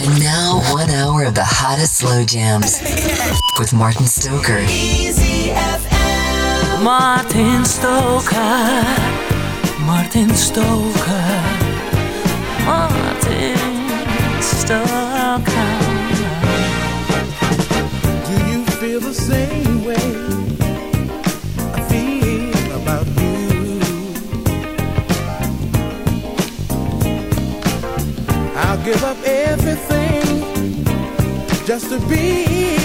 And now, one hour of the hottest slow jams with Martin Stoker. Easy FM. Martin Stoker. Martin Stoker. Martin Stoker. Do you feel the same way I feel about you? I'll give up everything just to be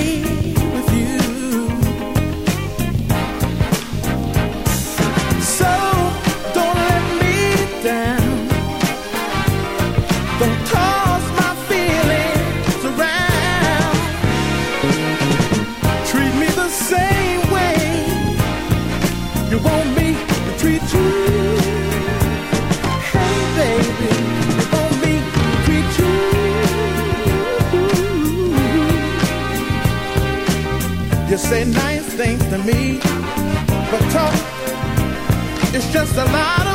say nice things to me, but talk is just a lot of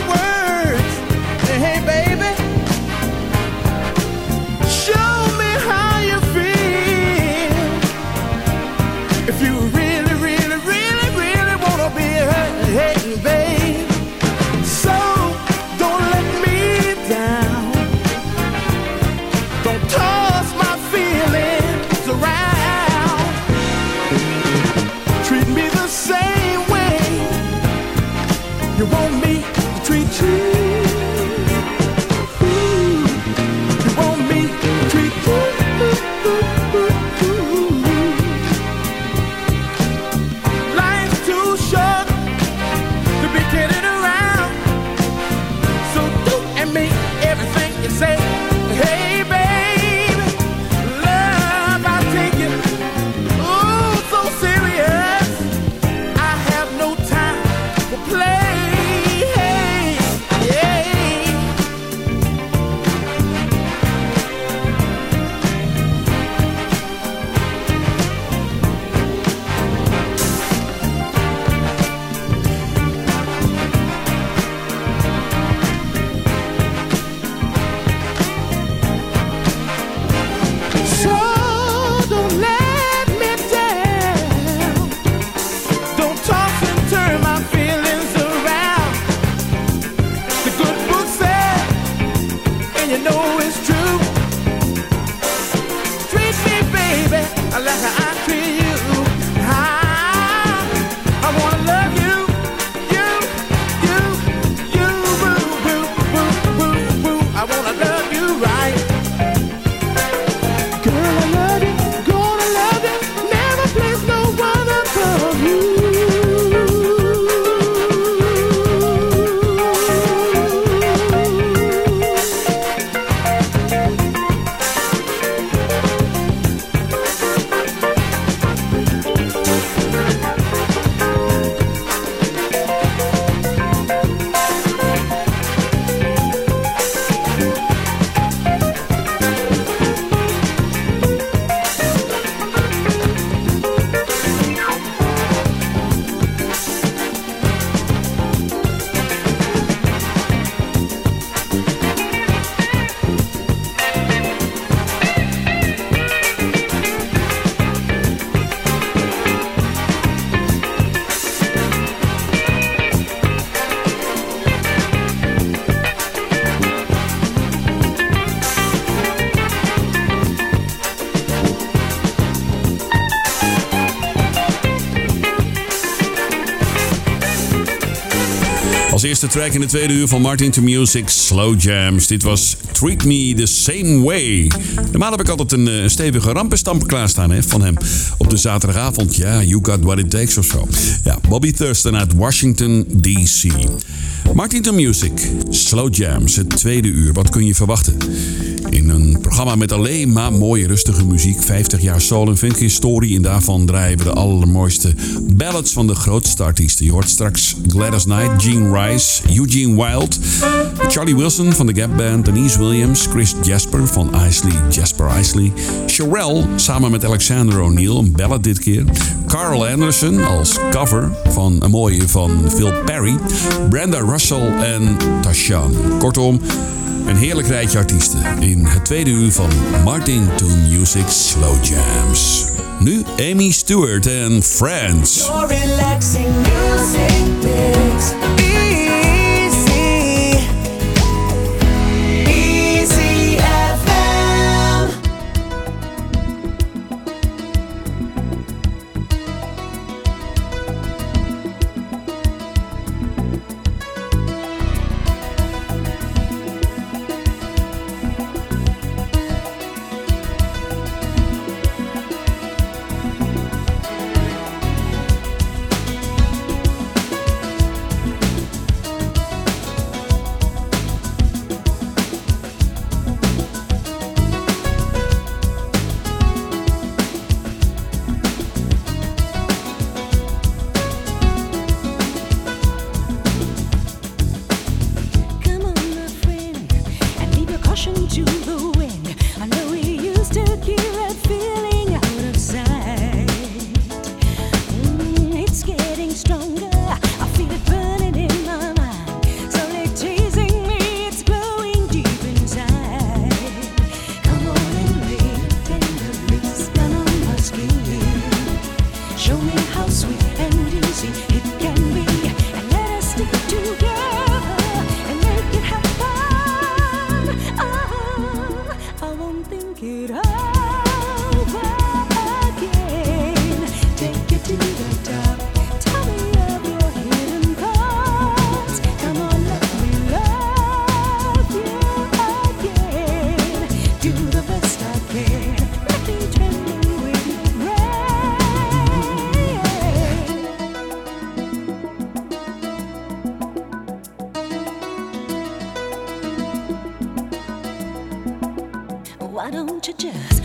eerste track in de tweede uur van Martin to Music Slow Jams. Dit was Treat Me the Same Way. Normaal heb ik altijd een, eh, stevige rampenstamp klaarstaan hè, van hem. Op de zaterdagavond, ja, You Got What It Takes of zo. Ja, Bobby Thurston uit Washington, D.C. Martin to Music, Slow Jams, het tweede uur. Wat kun je verwachten? een programma met alleen maar mooie rustige muziek. 50 jaar soul en funk historie. En daarvan draaien we de allermooiste ballads van de grootste artiesten. Je hoort straks Gladys Knight, Gene Rice, Eugene Wilde, Charlie Wilson van de Gap Band, Denise Williams, Chris Jasper van Isley, Jasper Isley, Sherelle samen met Alexander O'Neill, een ballad dit keer. Carl Anderson als cover van een mooie van Phil Perry, Brenda Russell en Tashan. Kortom, een heerlijk rijtje artiesten in het tweede uur van Martin to Music Slow Jams. Nu Amy Stewart en Friends. Why don't you just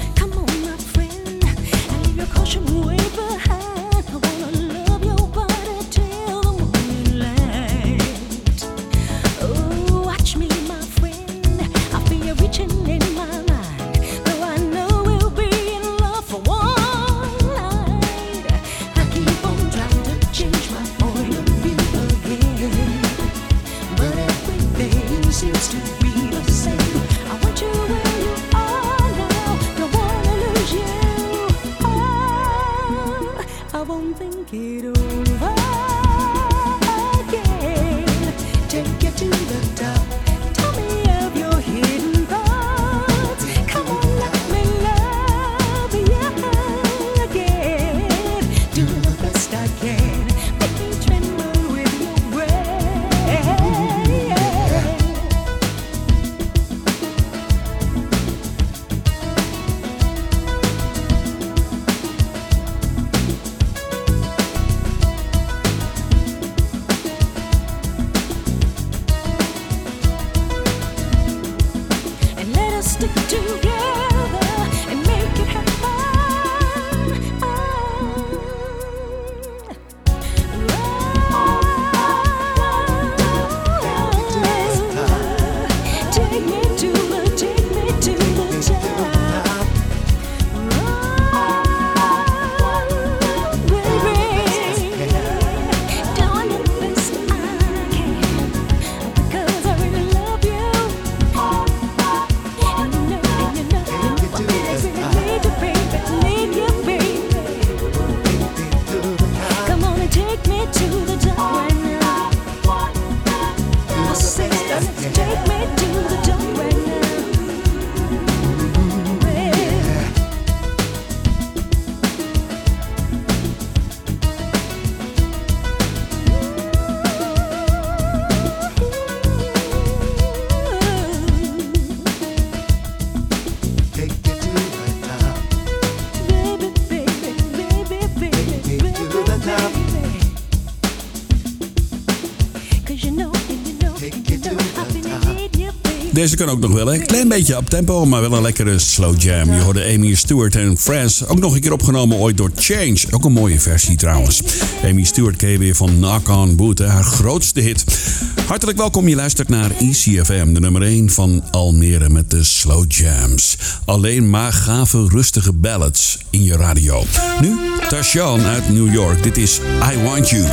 Deze kan ook nog wel, een Klein beetje op tempo, maar wel een lekkere slow jam. Je hoorde Amy Stewart en Friends. Ook nog een keer opgenomen ooit door Change. Ook een mooie versie trouwens. Amy Stewart keer weer van Knock on Boot, haar grootste hit. Hartelijk welkom, je luistert naar ECFM, de nummer 1 van Almere met de slow jams. Alleen maar gave, rustige ballads in je radio. Nu, Tashan uit New York. Dit is I Want You.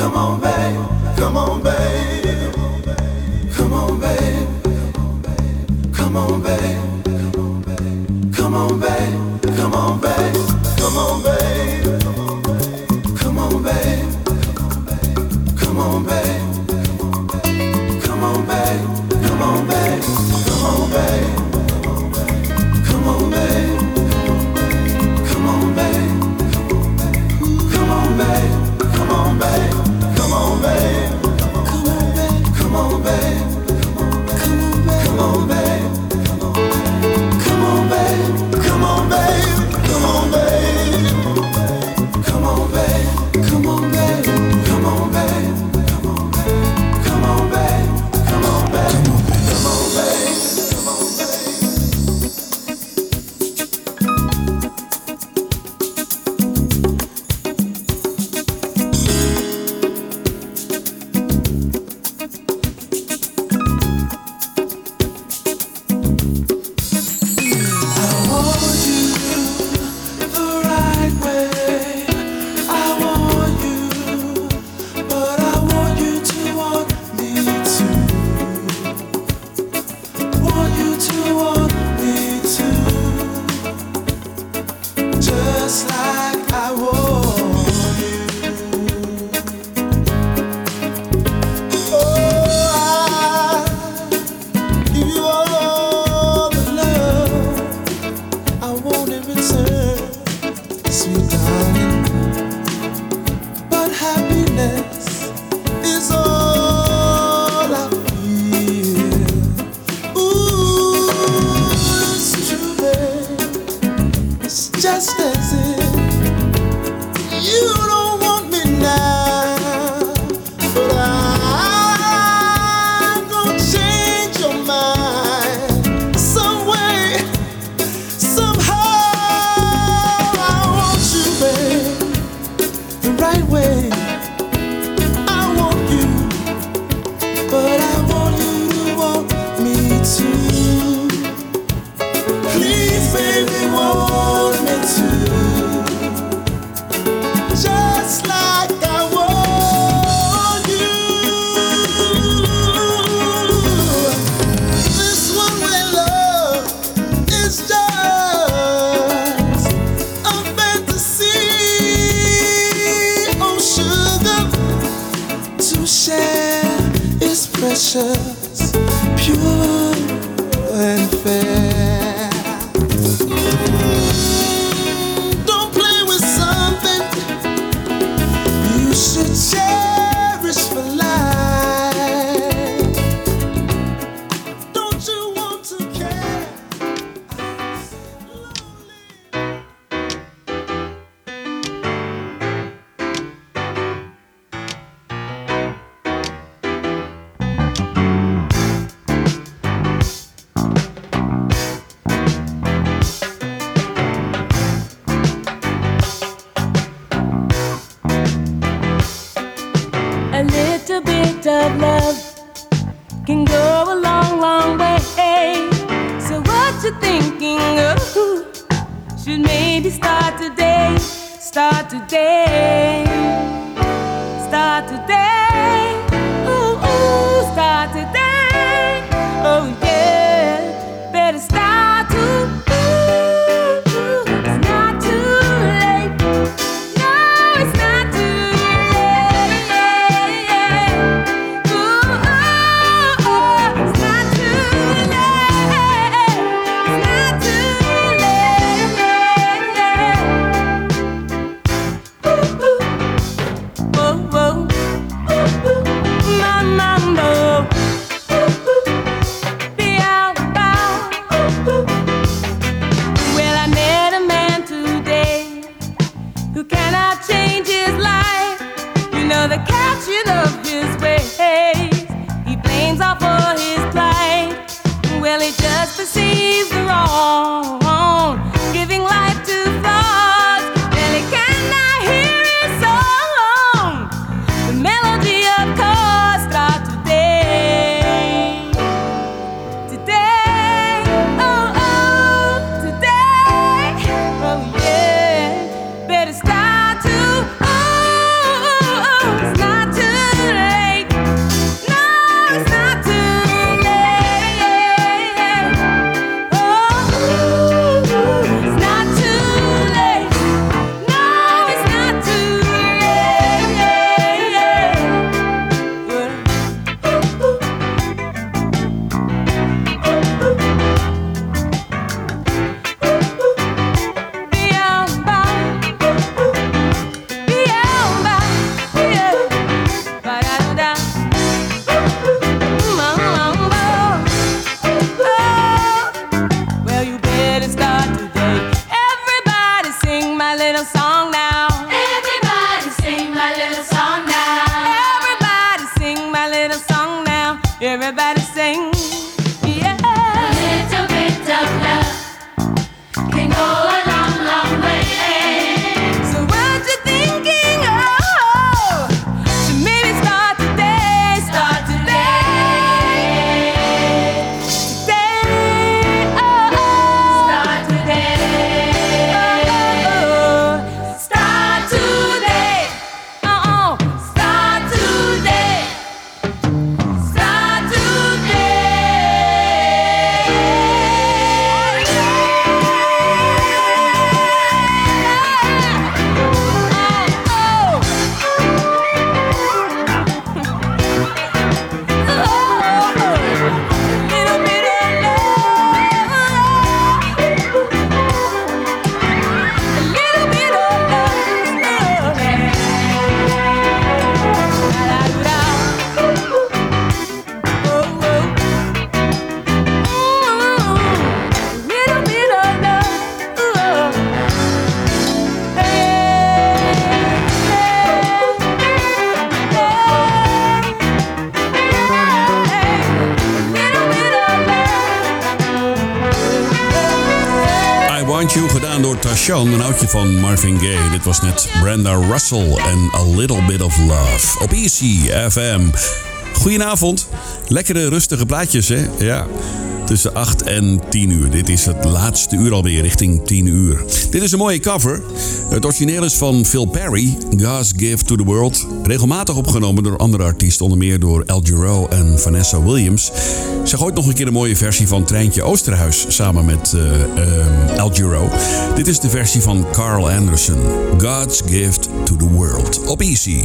Come on, baby. Come on, baby. Come on, baby. Come on, baby. Come on, baby. Come on, babe. Come on, babe. should maybe start today. Start today. Start today. door Tashan, een oudje van Marvin Gaye. Dit was net Brenda Russell en A Little Bit of Love op Easy FM. Goedenavond. Lekkere, rustige plaatjes, hè? Ja tussen 8 en 10 uur. Dit is het laatste uur alweer, richting 10 uur. Dit is een mooie cover. Het origineel is van Phil Perry, God's Gift to the World. Regelmatig opgenomen door andere artiesten, onder meer door El Giro en Vanessa Williams. Ze gooit nog een keer een mooie versie van Treintje Oosterhuis samen met uh, uh, El Giro. Dit is de versie van Carl Anderson, God's Gift to the World, op Easy.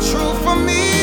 true for me.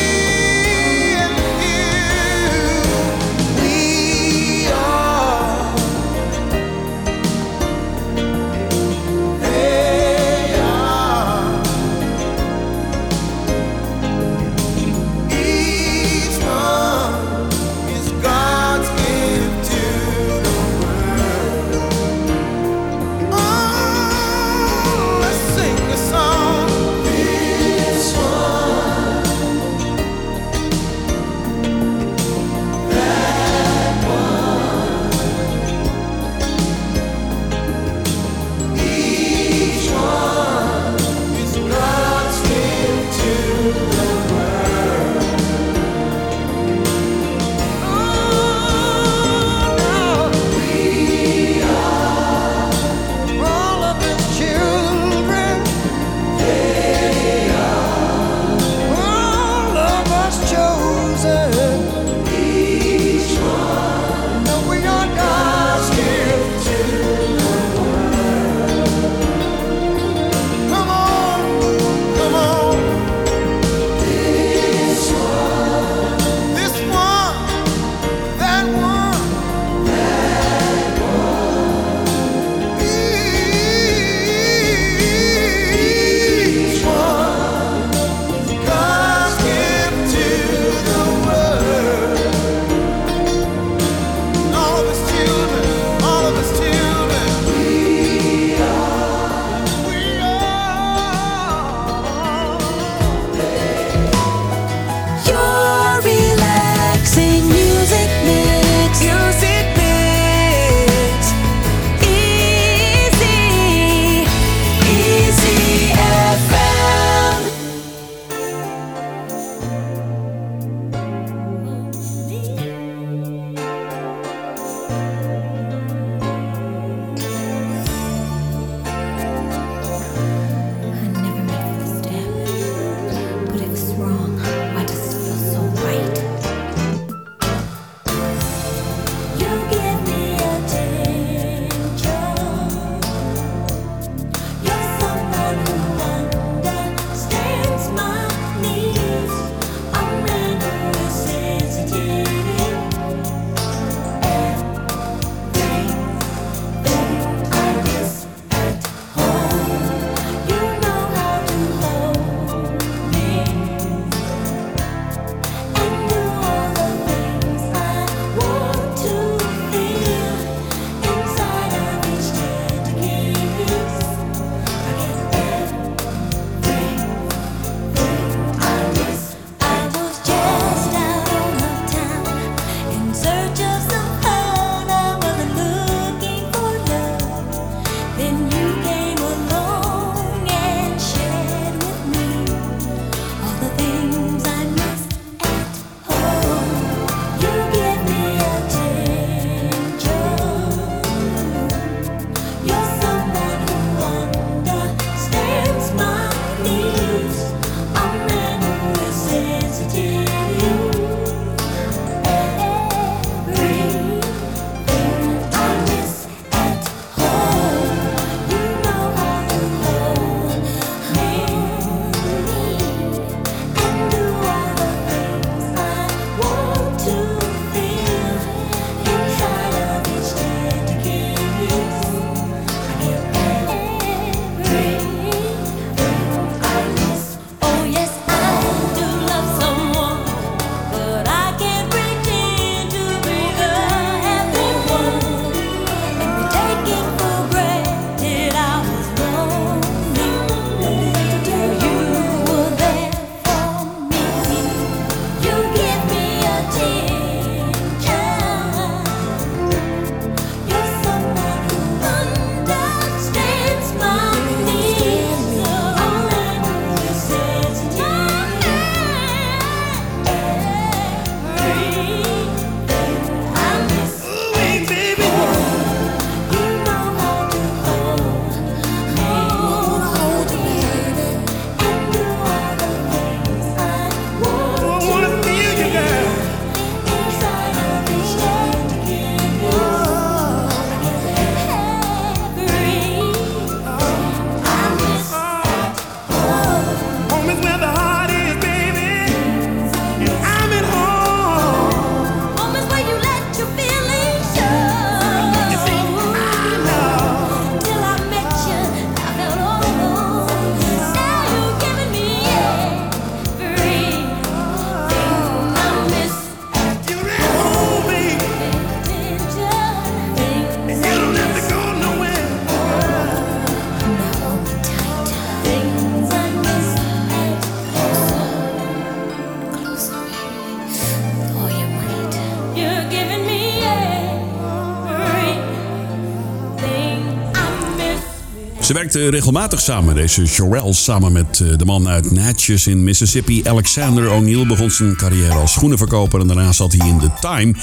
Eh, regelmatig samen. Deze Jorel samen met eh, de man uit Natchez in Mississippi, Alexander O'Neill, begon zijn carrière als schoenenverkoper. En daarna zat hij in The Time.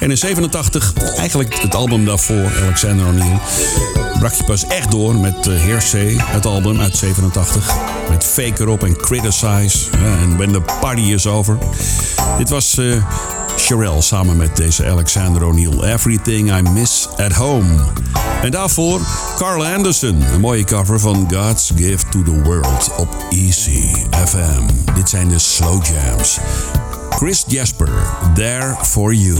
En in 87, eigenlijk het album daarvoor, Alexander O'Neill, brak je pas echt door met eh, Hearsay, het album uit 87. Met Faker op en Criticize en When the Party Is Over. Dit was Sherelle samen met deze Alexander O'Neill. Everything I Miss at Home. En daarvoor Carl Anderson. Een mooie cover van God's Gift to the World op Easy FM. Dit zijn de Slow Jams. Chris Jasper, There for You.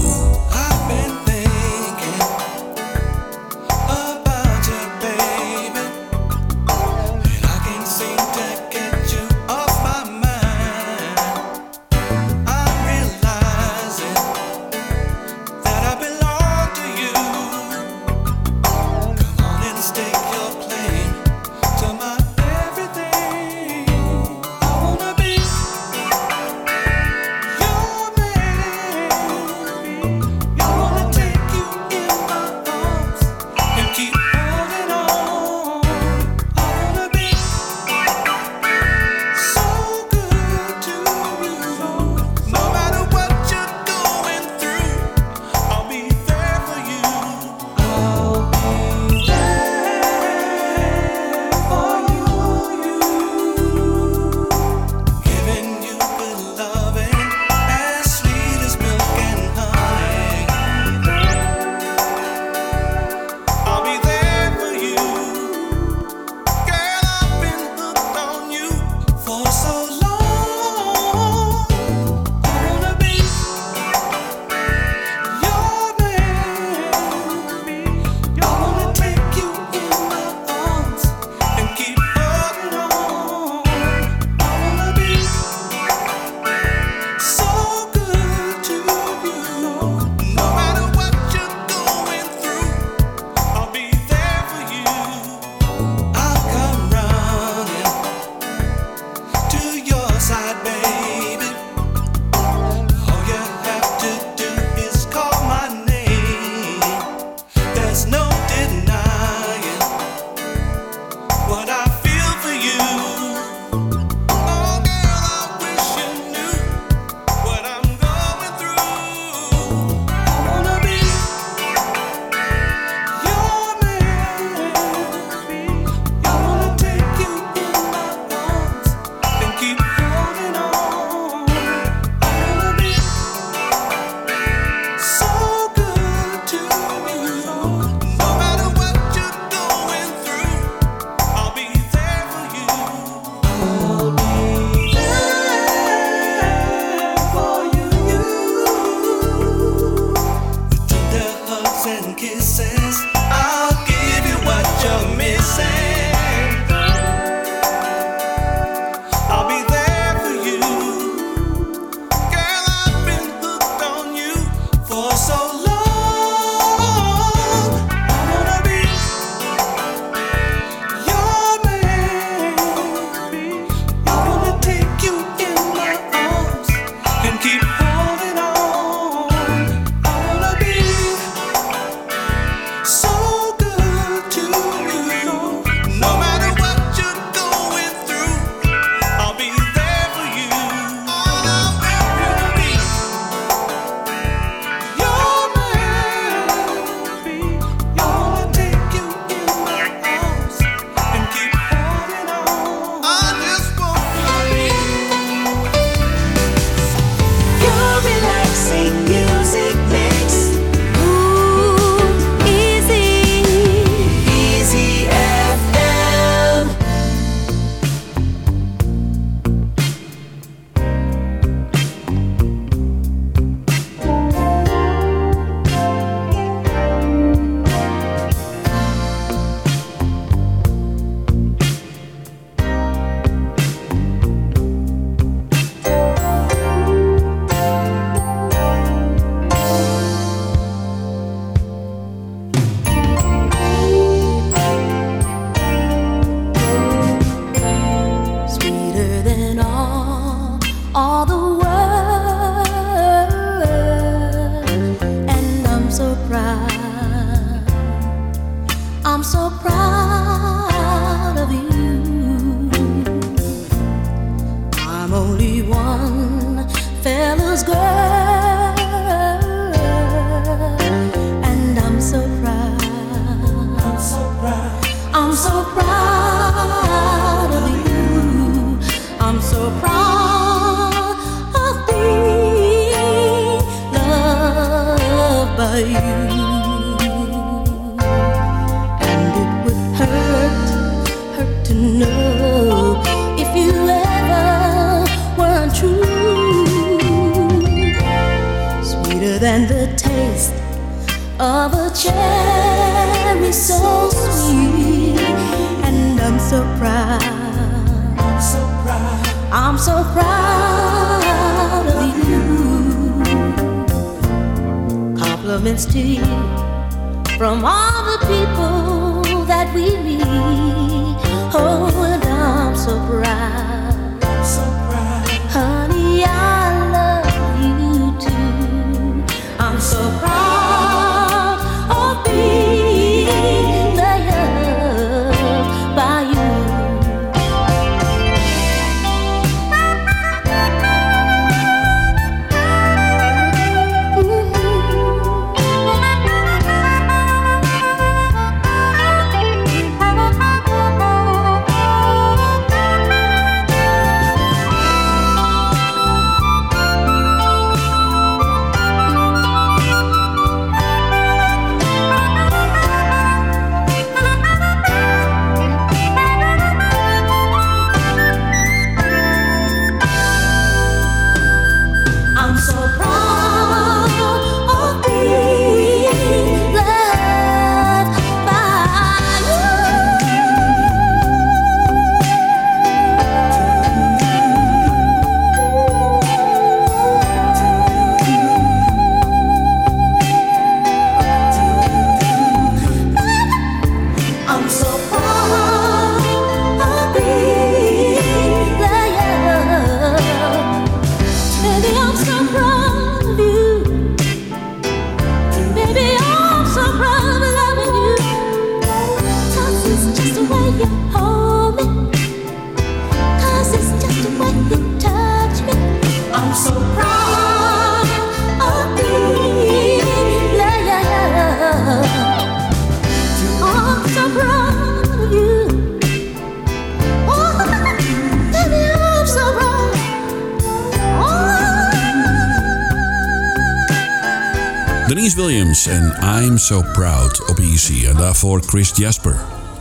en I'm So Proud op Easy. En daarvoor Chris Jasper.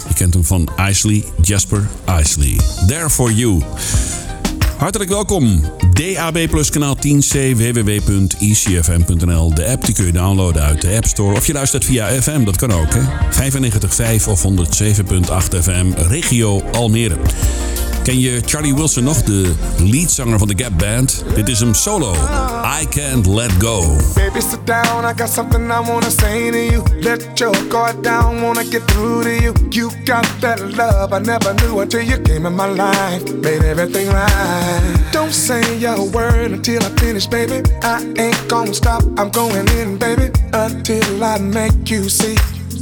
Je kent hem van Isley, Jasper Isley. There for you. Hartelijk welkom. DAB Plus kanaal 10c www.icfm.nl. E de app die kun je downloaden uit de App Store. Of je luistert via FM, dat kan ook. 95.5 of 107.8 FM, regio Almere. Ken je Charlie Wilson nog, de leadzanger van de Gap Band? Dit is hem solo. I Can't Let Go. Baby, sit down. I got something I wanna say to you. Let your guard down. Wanna get through to you. You got that love I never knew until you came in my life. Made everything right. Don't say a word until I finish, baby. I ain't gonna stop. I'm going in, baby. Until I make you see.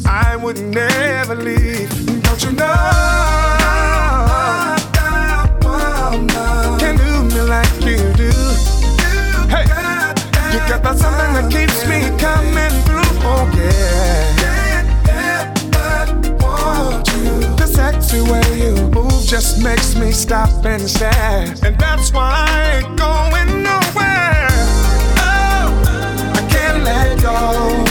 I would never leave. Don't you know? like you do. Hey, you got that something that keeps me coming through. Oh yeah. The sexy way you move just makes me stop and stare, and that's why I ain't going nowhere. Oh, I can't let go.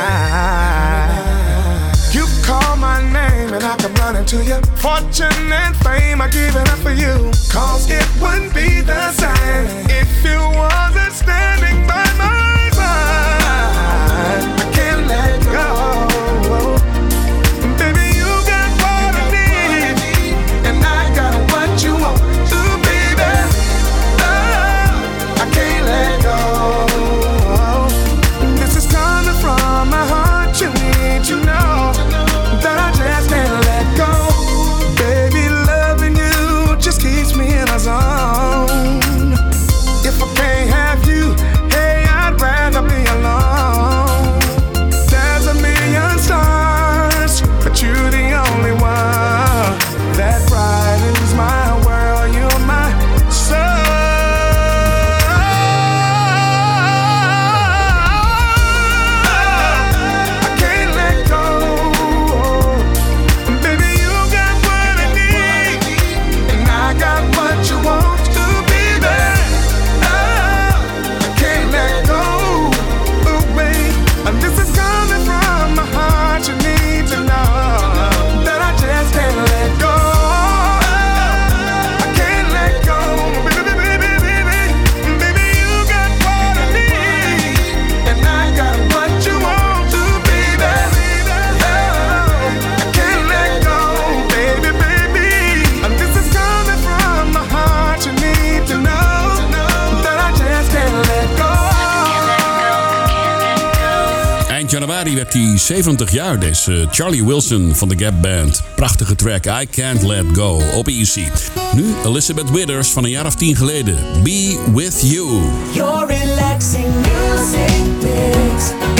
to you. Fortune and fame, I give it up for you. Cause it wouldn't be the same if you wasn't standing by my side. januari werd hij 70 jaar, deze eh, Charlie Wilson van de Gap Band. Prachtige track, I Can't Let Go, op EC. Nu Elizabeth Withers van een jaar of tien geleden. Be With You. Your relaxing music picks.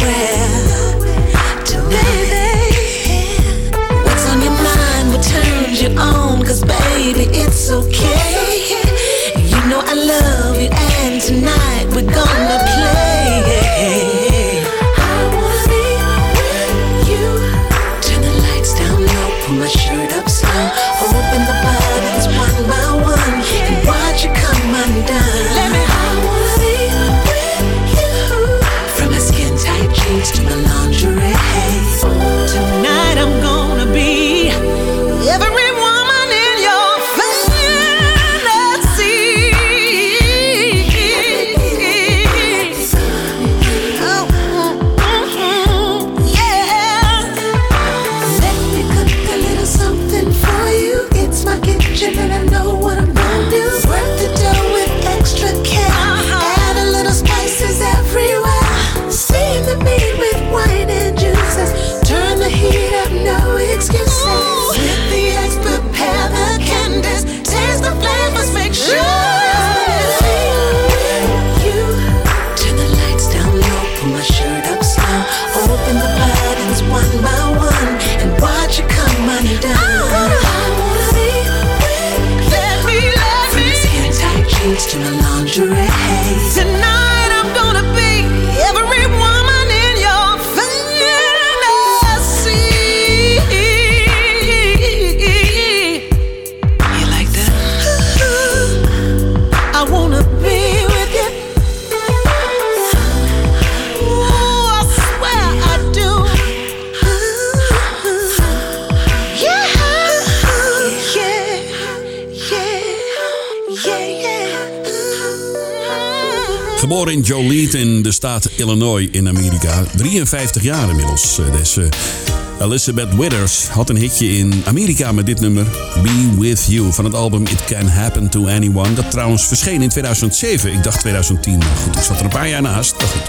Lead in de staat Illinois in Amerika. 53 jaar inmiddels. Eh, Deze eh. Elizabeth Withers had een hitje in Amerika met dit nummer. Be With You van het album It Can Happen To Anyone. Dat trouwens verscheen in 2007. Ik dacht 2010, maar goed, ik zat er een paar jaar naast. Maar goed,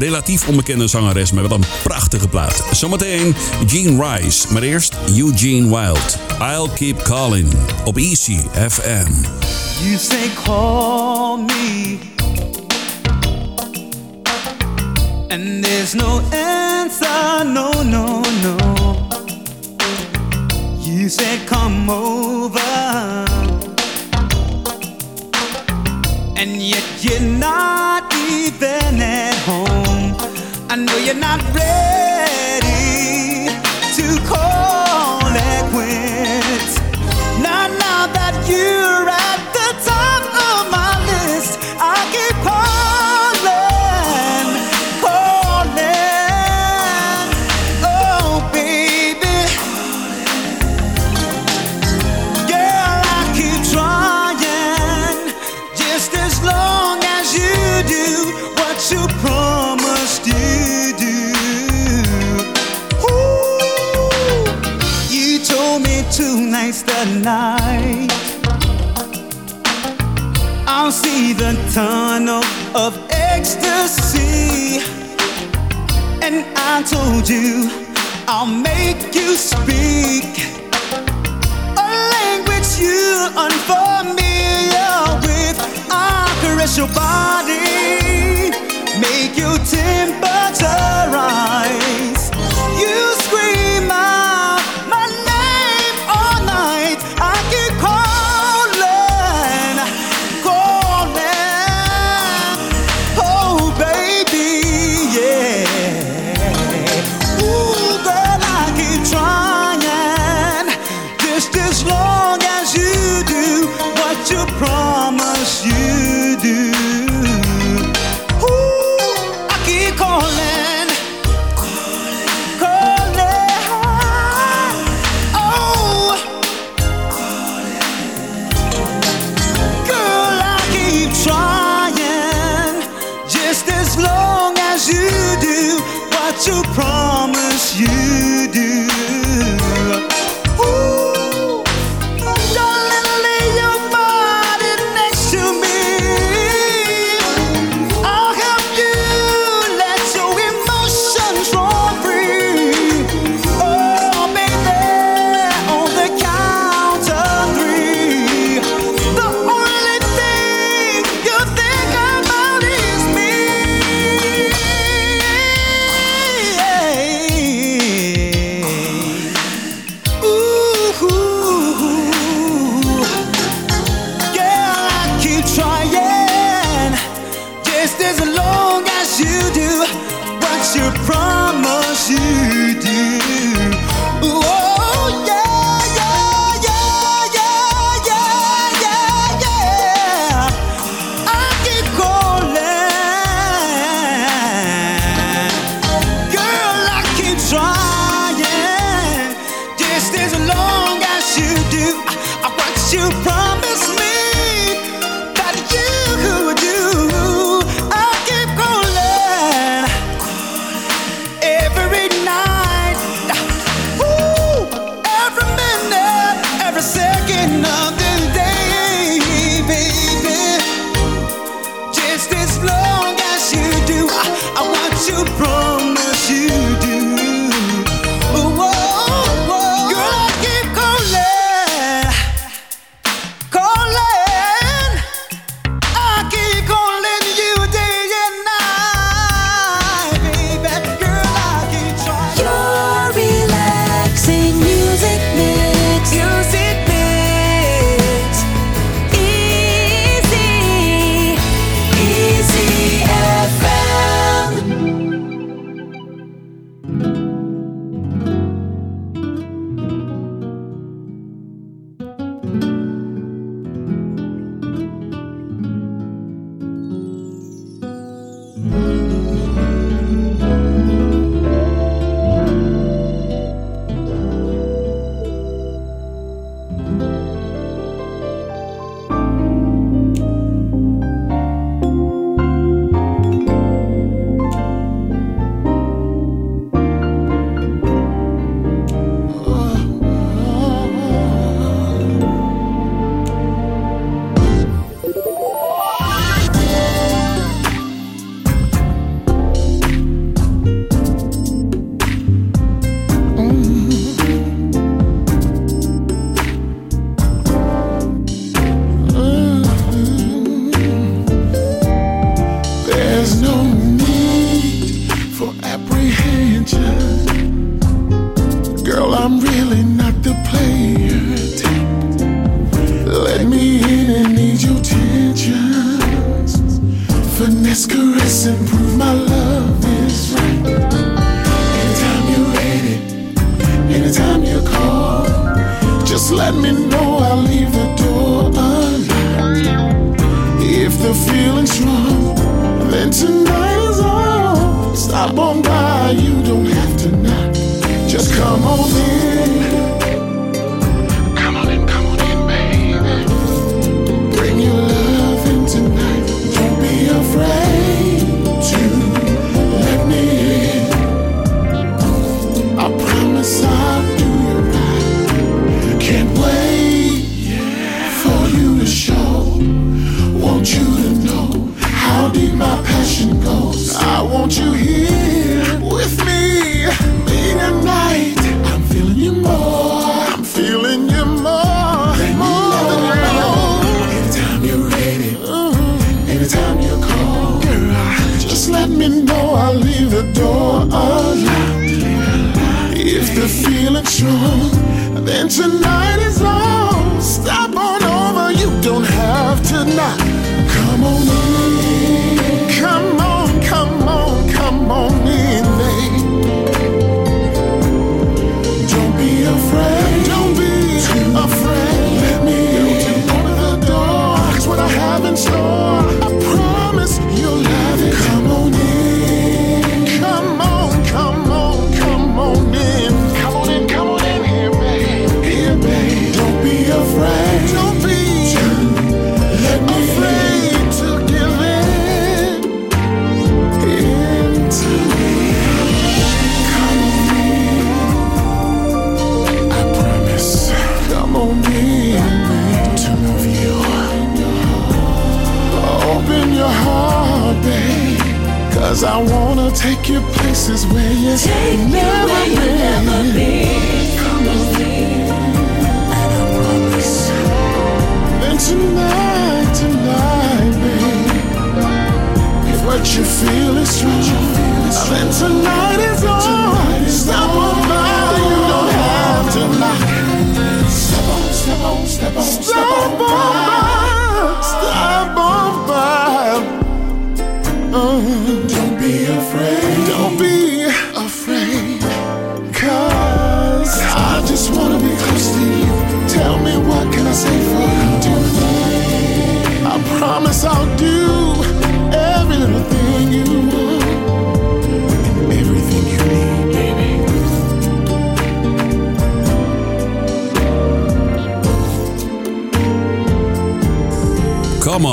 relatief onbekende zangeres, maar wel een prachtige plaat. Zometeen Gene Rice, maar eerst Eugene Wilde. I'll Keep Calling op Easy FM. You say call me And there's no answer, no, no, no. You said, Come over. And yet you're not even at home. I know you're not ready to call it quits. Not now that you're at the night, I'll see the tunnel of ecstasy. And I told you, I'll make you speak a language you're unfamiliar with. I'll caress your body, make your temperature rise. You passion goes. I want you here with me. Midnight, I'm feeling you more. I'm feeling you more. Let more me than you know. Anytime you're ready, mm-hmm. anytime you call, girl, just let me know. I'll leave the door unlocked. If the feeling's strong, then tonight is on. Stop on over, you don't have to knock. Come on Come on, come on, come on in, babe. Don't be afraid. Don't be afraid. Let me the door. what I have in store. I promise you'll Cause I wanna take you places where you take never, me where you been. never been. Come with me, and I promise. Then tonight, tonight, baby, if what you feel is true, then tonight is all. Stop on by, you don't have to knock. Step on, step on, step on, step on by.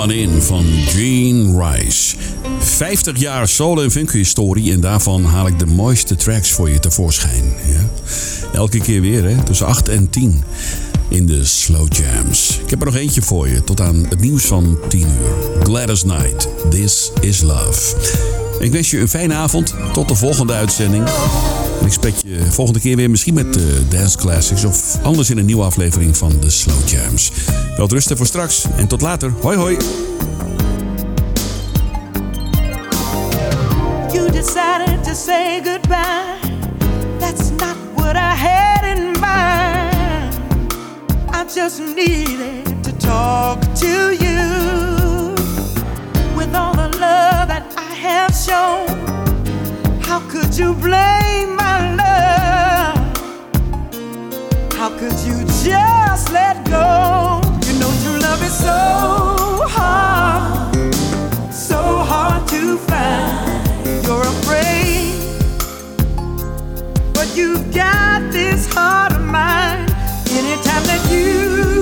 In van Gene Rice. 50 jaar solo- en funk en daarvan haal ik de mooiste tracks voor je tevoorschijn. Elke keer weer, hè? tussen 8 en 10 in de Slow Jams. Ik heb er nog eentje voor je tot aan het nieuws van 10 uur. Gladys Night, This Is Love. Ik wens je een fijne avond, tot de volgende uitzending. Eh, ik spreek je volgende keer weer misschien met uh, Dance Classics of anders in een nieuwe aflevering van de Slow Jams. Wel rusten voor straks en tot later. Hoi hoi. You decided to say goodbye. That's not what I had in mind. I just needed to talk to you. With all the love that I have shown. You blame, my love? How could you just let go? You know true love is so hard, so hard to find. You're afraid, but you've got this heart of mine. Anytime that you